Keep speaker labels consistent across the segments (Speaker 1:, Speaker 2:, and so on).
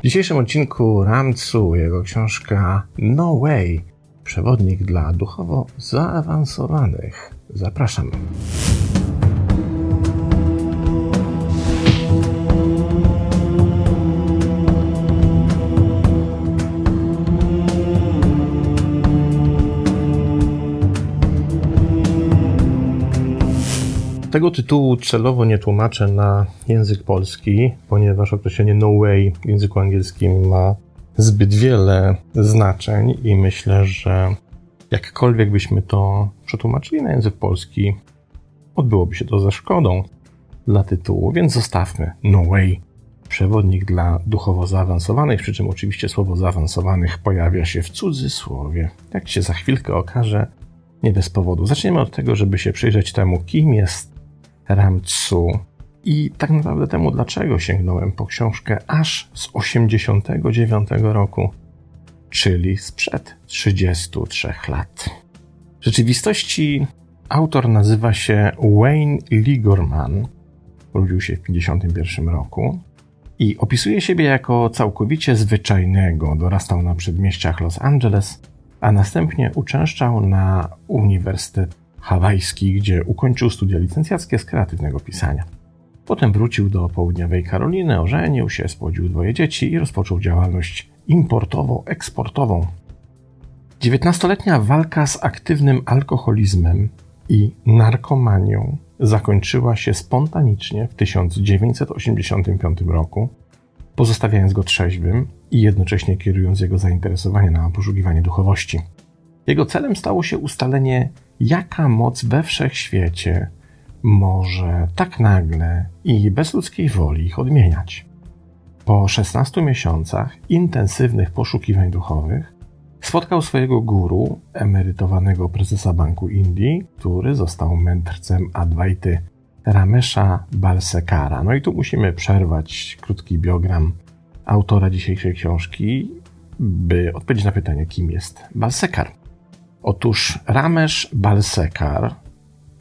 Speaker 1: W dzisiejszym odcinku Ramcu jego książka No Way przewodnik dla duchowo zaawansowanych. Zapraszam. Tego tytułu celowo nie tłumaczę na język polski, ponieważ określenie no way w języku angielskim ma zbyt wiele znaczeń i myślę, że jakkolwiek byśmy to przetłumaczyli na język polski, odbyłoby się to ze szkodą dla tytułu, więc zostawmy No Way. Przewodnik dla duchowo zaawansowanych, przy czym oczywiście słowo zaawansowanych pojawia się w cudzysłowie. Jak się za chwilkę okaże, nie bez powodu. Zaczniemy od tego, żeby się przyjrzeć temu, kim jest Ramcu i tak naprawdę temu, dlaczego sięgnąłem po książkę aż z 89 roku, czyli sprzed 33 lat. W rzeczywistości autor nazywa się Wayne Ligorman. Urodził się w 51 roku i opisuje siebie jako całkowicie zwyczajnego. Dorastał na przedmieściach Los Angeles, a następnie uczęszczał na Uniwersytet Hawajski, gdzie ukończył studia licencjackie z kreatywnego pisania. Potem wrócił do południowej Karoliny, ożenił się, spłodził dwoje dzieci i rozpoczął działalność importowo-eksportową. Dziewiętnastoletnia walka z aktywnym alkoholizmem i narkomanią zakończyła się spontanicznie w 1985 roku, pozostawiając go trzeźwym i jednocześnie kierując jego zainteresowanie na poszukiwanie duchowości. Jego celem stało się ustalenie, jaka moc we wszechświecie może tak nagle i bez ludzkiej woli ich odmieniać. Po 16 miesiącach intensywnych poszukiwań duchowych spotkał swojego guru, emerytowanego prezesa Banku Indii, który został mędrcem Advaity, Ramesha Balsekara. No i tu musimy przerwać krótki biogram autora dzisiejszej książki, by odpowiedzieć na pytanie, kim jest Balsekar. Otóż Ramesh Balsekar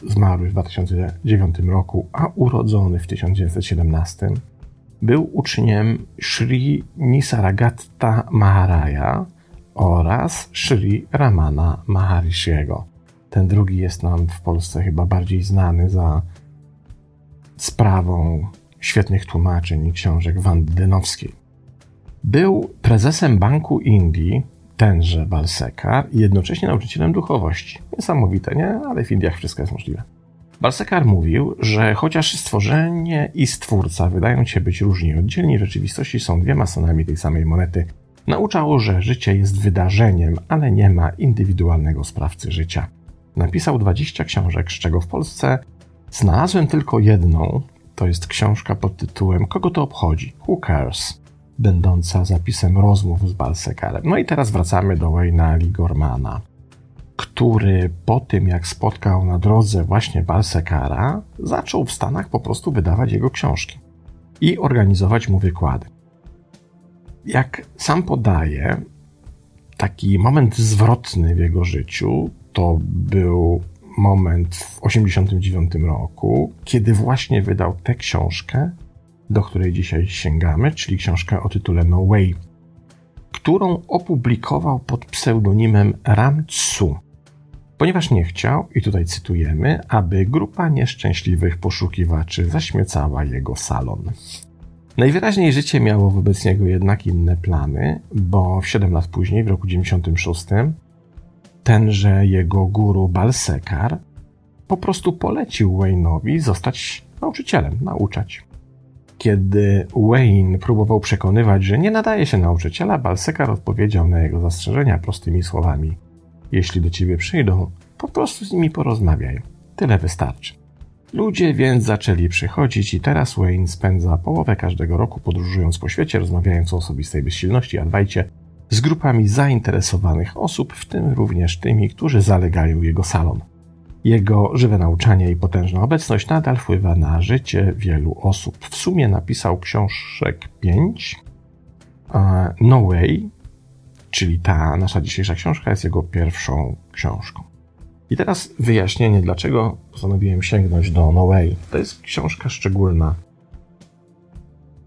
Speaker 1: zmarły w 2009 roku, a urodzony w 1917, był uczniem Sri Nisaragatta Maharaja oraz Sri Ramana Maharishiego. Ten drugi jest nam w Polsce chyba bardziej znany za sprawą świetnych tłumaczeń i książek Wandy Dynowskiej. Był prezesem Banku Indii tenże Balsekar i jednocześnie nauczycielem duchowości. Niesamowite, nie? Ale w Indiach wszystko jest możliwe. Balsekar mówił, że chociaż stworzenie i stwórca wydają się być różni oddzielni, w rzeczywistości są dwiema stronami tej samej monety. Nauczało, że życie jest wydarzeniem, ale nie ma indywidualnego sprawcy życia. Napisał 20 książek, z czego w Polsce znalazłem tylko jedną. To jest książka pod tytułem Kogo to obchodzi? Who cares? Będąca zapisem rozmów z Balsekarem. No i teraz wracamy do Wayna Ligormana, który po tym, jak spotkał na drodze właśnie Balsekara, zaczął w Stanach po prostu wydawać jego książki i organizować mu wykłady. Jak sam podaje, taki moment zwrotny w jego życiu to był moment w 1989 roku, kiedy właśnie wydał tę książkę, do której dzisiaj sięgamy, czyli książkę o tytule No Way, którą opublikował pod pseudonimem Ram Tsu, ponieważ nie chciał, i tutaj cytujemy, aby grupa nieszczęśliwych poszukiwaczy zaśmiecała jego salon. Najwyraźniej życie miało wobec niego jednak inne plany, bo w 7 lat później, w roku 96, tenże jego guru Balsekar po prostu polecił Wayne'owi zostać nauczycielem, nauczać. Kiedy Wayne próbował przekonywać, że nie nadaje się nauczyciela, Balsekar odpowiedział na jego zastrzeżenia prostymi słowami. Jeśli do ciebie przyjdą, po prostu z nimi porozmawiaj. Tyle wystarczy. Ludzie więc zaczęli przychodzić i teraz Wayne spędza połowę każdego roku podróżując po świecie, rozmawiając o osobistej bezsilności adwajcie z grupami zainteresowanych osób, w tym również tymi, którzy zalegają jego salon. Jego żywe nauczanie i potężna obecność nadal wpływa na życie wielu osób. W sumie napisał książek 5. No Way, czyli ta nasza dzisiejsza książka, jest jego pierwszą książką. I teraz wyjaśnienie, dlaczego postanowiłem sięgnąć do No Way. To jest książka szczególna.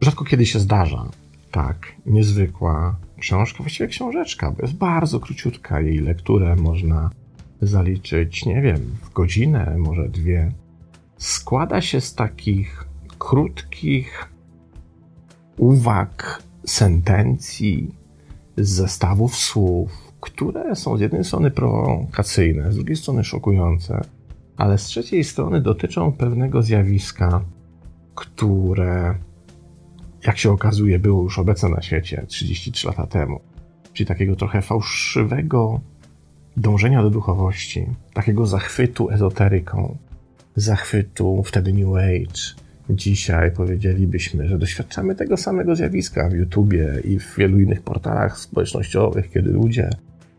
Speaker 1: Rzadko kiedy się zdarza, tak niezwykła książka, właściwie książeczka, bo jest bardzo króciutka. Jej lekturę można zaliczyć, nie wiem, w godzinę, może dwie. Składa się z takich krótkich uwag, sentencji, z zestawów słów, które są z jednej strony prowokacyjne, z drugiej strony szokujące, ale z trzeciej strony dotyczą pewnego zjawiska, które, jak się okazuje, było już obecne na świecie 33 lata temu. Czyli takiego trochę fałszywego dążenia do duchowości, takiego zachwytu ezoteryką, zachwytu wtedy New Age, Dzisiaj powiedzielibyśmy, że doświadczamy tego samego zjawiska w YouTubie i w wielu innych portalach społecznościowych, kiedy ludzie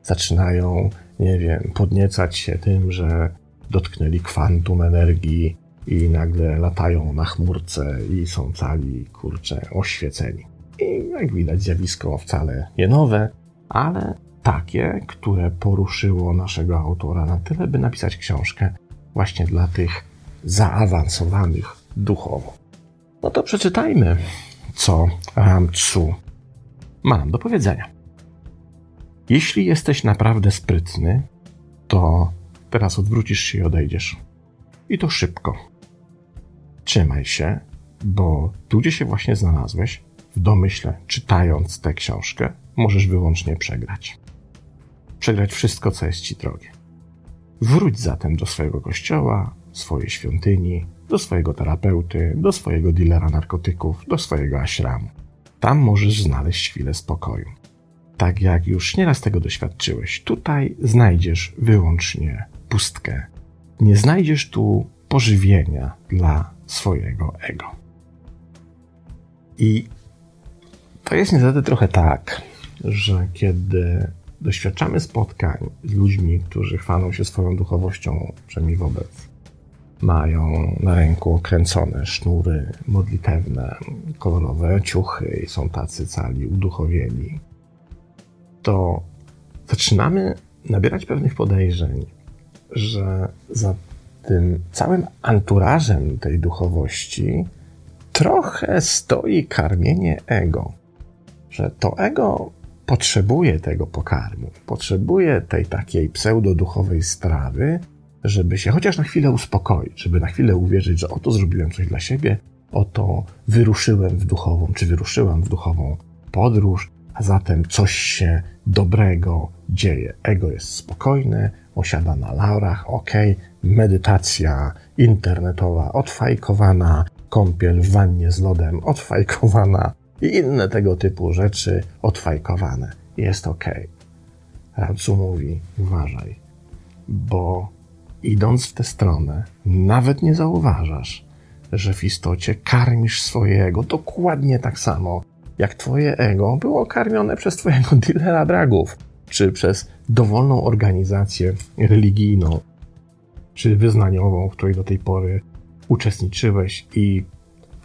Speaker 1: zaczynają, nie wiem, podniecać się tym, że dotknęli kwantum energii i nagle latają na chmurce i są cali, kurcze, oświeceni. I jak widać, zjawisko wcale nie nowe, ale takie, które poruszyło naszego autora na tyle, by napisać książkę właśnie dla tych zaawansowanych duchowo. No to przeczytajmy, co Ramcu ma nam do powiedzenia. Jeśli jesteś naprawdę sprytny, to teraz odwrócisz się i odejdziesz. I to szybko. Trzymaj się, bo tu, gdzie się właśnie znalazłeś, w domyśle, czytając tę książkę, możesz wyłącznie przegrać. Przegrać wszystko, co jest ci drogie. Wróć zatem do swojego kościoła, swojej świątyni, do swojego terapeuty, do swojego dealera narkotyków, do swojego ashramu. Tam możesz znaleźć chwilę spokoju. Tak jak już nieraz tego doświadczyłeś, tutaj znajdziesz wyłącznie pustkę. Nie znajdziesz tu pożywienia dla swojego ego. I to jest niestety trochę tak, że kiedy doświadczamy spotkań z ludźmi, którzy chwalą się swoją duchowością, przynajmniej wobec mają na ręku kręcone sznury modlitewne, kolorowe ciuchy i są tacy cali uduchowieni, to zaczynamy nabierać pewnych podejrzeń, że za tym całym anturażem tej duchowości trochę stoi karmienie ego. Że to ego potrzebuje tego pokarmu, potrzebuje tej takiej pseudoduchowej strawy, żeby się chociaż na chwilę uspokoić, żeby na chwilę uwierzyć, że oto zrobiłem coś dla siebie, oto wyruszyłem w duchową, czy wyruszyłam w duchową podróż, a zatem coś się dobrego dzieje. Ego jest spokojne, osiada na laurach, ok, medytacja internetowa odfajkowana, kąpiel w wannie z lodem odfajkowana i inne tego typu rzeczy odfajkowane. Jest ok. Radzu mówi, uważaj, bo idąc w tę stronę, nawet nie zauważasz, że w istocie karmisz swoje ego dokładnie tak samo, jak twoje ego było karmione przez twojego dealera dragów, czy przez dowolną organizację religijną, czy wyznaniową, w której do tej pory uczestniczyłeś i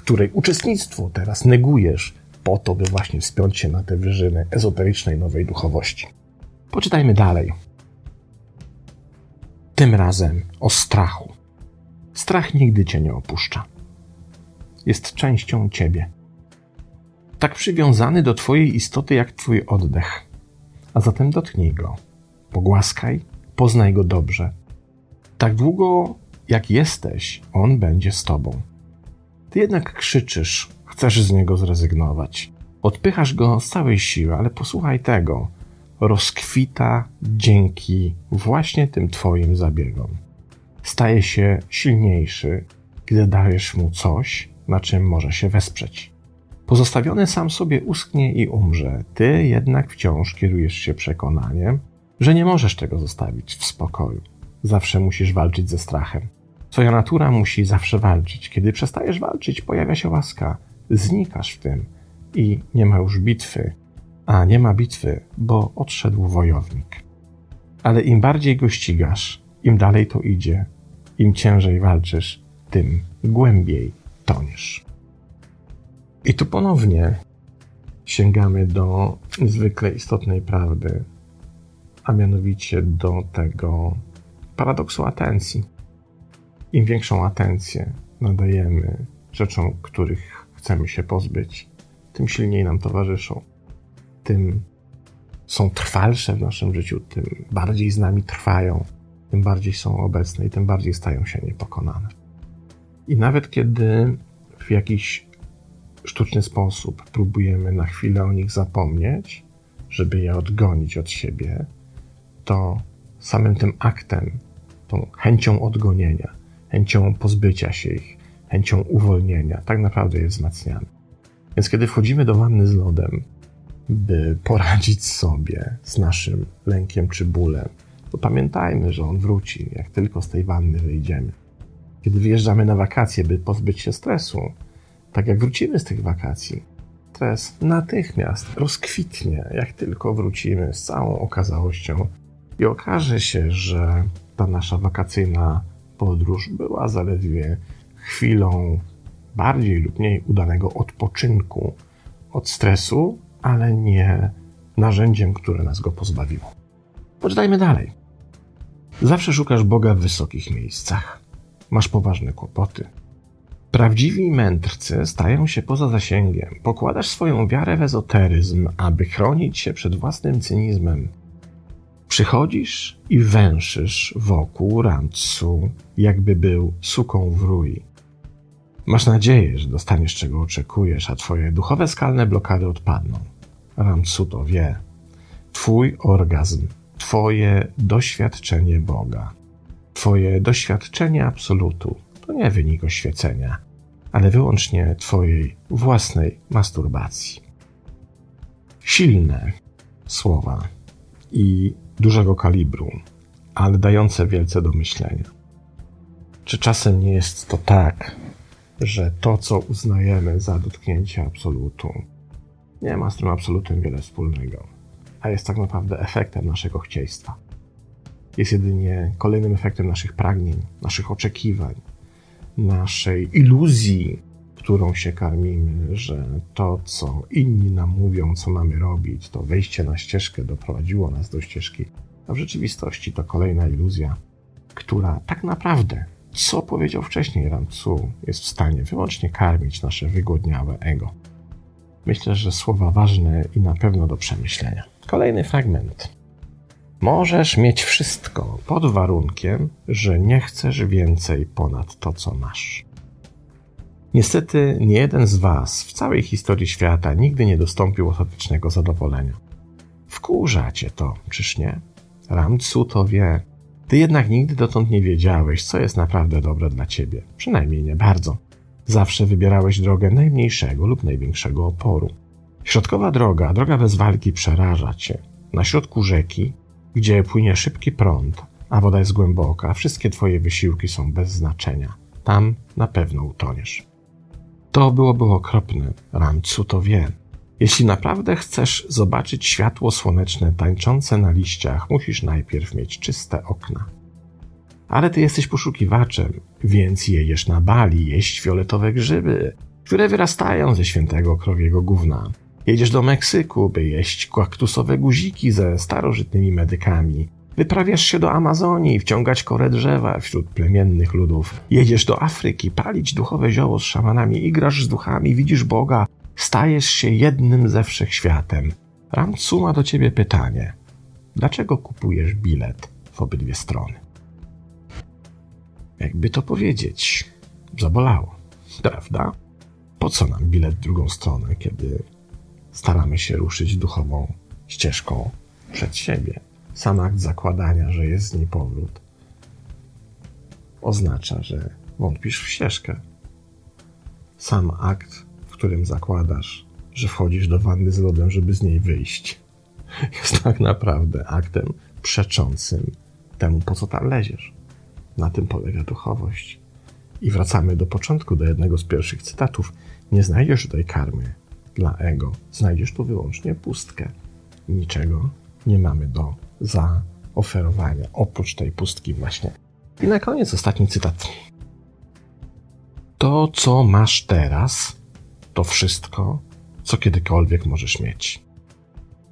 Speaker 1: której uczestnictwo teraz negujesz po to, by właśnie wspiąć się na te wyżyny ezoterycznej nowej duchowości. Poczytajmy dalej. Tym razem o strachu. Strach nigdy cię nie opuszcza. Jest częścią ciebie. Tak przywiązany do twojej istoty jak twój oddech. A zatem dotknij go. Pogłaskaj, poznaj go dobrze. Tak długo jak jesteś, on będzie z tobą. Ty jednak krzyczysz, chcesz z niego zrezygnować. Odpychasz go z całej siły, ale posłuchaj tego rozkwita dzięki właśnie tym Twoim zabiegom. Staje się silniejszy, gdy dajesz mu coś, na czym może się wesprzeć. Pozostawiony sam sobie usknie i umrze, ty jednak wciąż kierujesz się przekonaniem, że nie możesz tego zostawić w spokoju. Zawsze musisz walczyć ze strachem. Twoja natura musi zawsze walczyć. Kiedy przestajesz walczyć, pojawia się łaska. Znikasz w tym i nie ma już bitwy, a nie ma bitwy, bo odszedł wojownik. Ale im bardziej go ścigasz, im dalej to idzie, im ciężej walczysz, tym głębiej toniesz. I tu ponownie sięgamy do niezwykle istotnej prawdy, a mianowicie do tego paradoksu atencji. Im większą atencję nadajemy rzeczom, których chcemy się pozbyć, tym silniej nam towarzyszą, tym są trwalsze w naszym życiu, tym bardziej z nami trwają, tym bardziej są obecne i tym bardziej stają się niepokonane. I nawet kiedy w jakiś sztuczny sposób próbujemy na chwilę o nich zapomnieć, żeby je odgonić od siebie, to samym tym aktem, tą chęcią odgonienia, chęcią pozbycia się ich, chęcią uwolnienia, tak naprawdę je wzmacniamy. Więc kiedy wchodzimy do wanny z lodem, by poradzić sobie z naszym lękiem czy bólem, to pamiętajmy, że on wróci, jak tylko z tej wanny wyjdziemy. Kiedy wyjeżdżamy na wakacje, by pozbyć się stresu, tak jak wrócimy z tych wakacji, stres natychmiast rozkwitnie, jak tylko wrócimy z całą okazałością i okaże się, że ta nasza wakacyjna podróż była zaledwie chwilą bardziej lub mniej udanego odpoczynku od stresu, ale nie narzędziem, które nas go pozbawiło. Poczytajmy dalej. Zawsze szukasz Boga w wysokich miejscach. Masz poważne kłopoty. Prawdziwi mędrcy stają się poza zasięgiem. Pokładasz swoją wiarę w ezoteryzm, aby chronić się przed własnym cynizmem. Przychodzisz i węszysz wokół Rantsu, jakby był suką w rój. Masz nadzieję, że dostaniesz czego oczekujesz, a twoje duchowe skalne blokady odpadną. Rantsu to wie. Twój orgazm, twoje doświadczenie Boga, twoje doświadczenie absolutu to nie wynik oświecenia, ale wyłącznie twojej własnej masturbacji. Silne słowa i dużego kalibru, ale dające wielce do myślenia. Czy czasem nie jest to tak, że to, co uznajemy za dotknięcie absolutu, nie ma z tym absolutem wiele wspólnego, a jest tak naprawdę efektem naszego chcieństwa. Jest jedynie kolejnym efektem naszych pragnień, naszych oczekiwań, naszej iluzji, którą się karmimy, że to, co inni nam mówią, co mamy robić, to wejście na ścieżkę doprowadziło nas do ścieżki, a w rzeczywistości to kolejna iluzja, która tak naprawdę, co powiedział wcześniej Ramcu, jest w stanie wyłącznie karmić nasze wygłodniałe ego. Myślę, że słowa ważne i na pewno do przemyślenia. Kolejny fragment. Możesz mieć wszystko pod warunkiem, że nie chcesz więcej ponad to, co masz. Niestety, nie jeden z Was w całej historii świata nigdy nie dostąpił ostatecznego zadowolenia. Wkurza cię to, czyż nie? Ramcu to wie. Ty jednak nigdy dotąd nie wiedziałeś, co jest naprawdę dobre dla ciebie. Przynajmniej nie bardzo. Zawsze wybierałeś drogę najmniejszego lub największego oporu. Środkowa droga, droga bez walki przeraża cię. Na środku rzeki gdzie płynie szybki prąd, a woda jest głęboka, wszystkie twoje wysiłki są bez znaczenia. Tam na pewno utoniesz. To byłoby okropne, Ramcu to wie. Jeśli naprawdę chcesz zobaczyć światło słoneczne tańczące na liściach, musisz najpierw mieć czyste okna. Ale ty jesteś poszukiwaczem, więc jejesz na bali jeść fioletowe grzyby, które wyrastają ze świętego krowiego gówna. Jedziesz do Meksyku, by jeść kaktusowe guziki ze starożytnymi medykami. Wyprawiasz się do Amazonii, wciągać korę drzewa wśród plemiennych ludów. Jedziesz do Afryki, palić duchowe zioło z szamanami, igrasz z duchami, widzisz Boga, stajesz się jednym ze wszechświatem. Ramcu ma do ciebie pytanie. Dlaczego kupujesz bilet w obydwie strony? Jakby to powiedzieć, zabolało, prawda? Po co nam bilet w drugą stronę, kiedy staramy się ruszyć duchową ścieżką przed siebie. Sam akt zakładania, że jest z niej powrót, oznacza, że wątpisz w ścieżkę. Sam akt, którym zakładasz, że wchodzisz do wanny z lodem, żeby z niej wyjść, jest tak naprawdę aktem przeczącym temu, po co tam leziesz. Na tym polega duchowość. I wracamy do początku, do jednego z pierwszych cytatów. Nie znajdziesz tutaj karmy, dla ego. Znajdziesz tu wyłącznie pustkę. Niczego nie mamy do zaoferowania, oprócz tej pustki właśnie. I na koniec ostatni cytat. To, co masz teraz, to wszystko, co kiedykolwiek możesz mieć.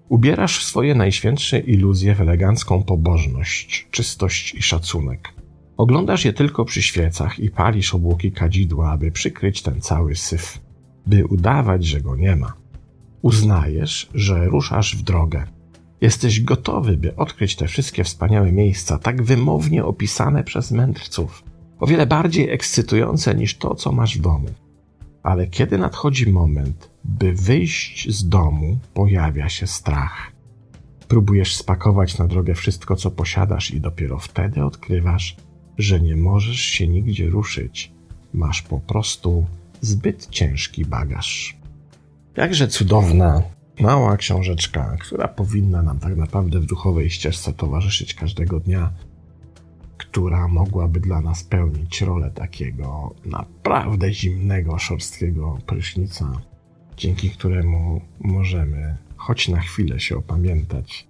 Speaker 1: Ubierasz swoje najświętsze iluzje w elegancką pobożność, czystość i szacunek. Oglądasz je tylko przy świecach i palisz obłoki kadzidła, aby przykryć ten cały syf by udawać, że go nie ma. uznajesz, że ruszasz w drogę. Jesteś gotowy, by odkryć te wszystkie wspaniałe miejsca, tak wymownie opisane przez mędrców, o wiele bardziej ekscytujące niż to, co masz w domu. Ale kiedy nadchodzi moment, by wyjść z domu, pojawia się strach. Próbujesz spakować na drogę wszystko, co posiadasz, i dopiero wtedy odkrywasz, że nie możesz się nigdzie ruszyć. Masz po prostu zbyt ciężki bagaż. Jakże cudowna, mała książeczka, która powinna nam tak naprawdę w duchowej ścieżce towarzyszyć każdego dnia, która mogłaby dla nas pełnić rolę takiego naprawdę zimnego, szorstkiego prysznica, dzięki któremu możemy choć na chwilę się opamiętać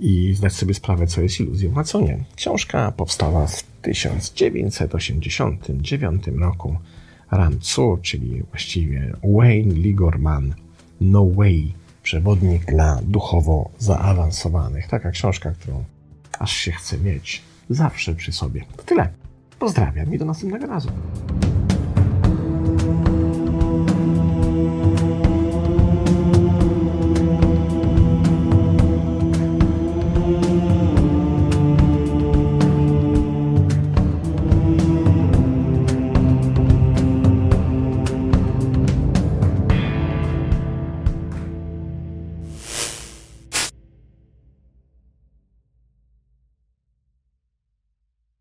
Speaker 1: i zdać sobie sprawę, co jest iluzją, a co nie. Książka powstała w 1989 roku. Ran Tzu, czyli właściwie Wayne Ligorman, No Way, przewodnik dla duchowo zaawansowanych. Taka książka, którą aż się chce mieć zawsze przy sobie. To tyle. Pozdrawiam i do następnego razu.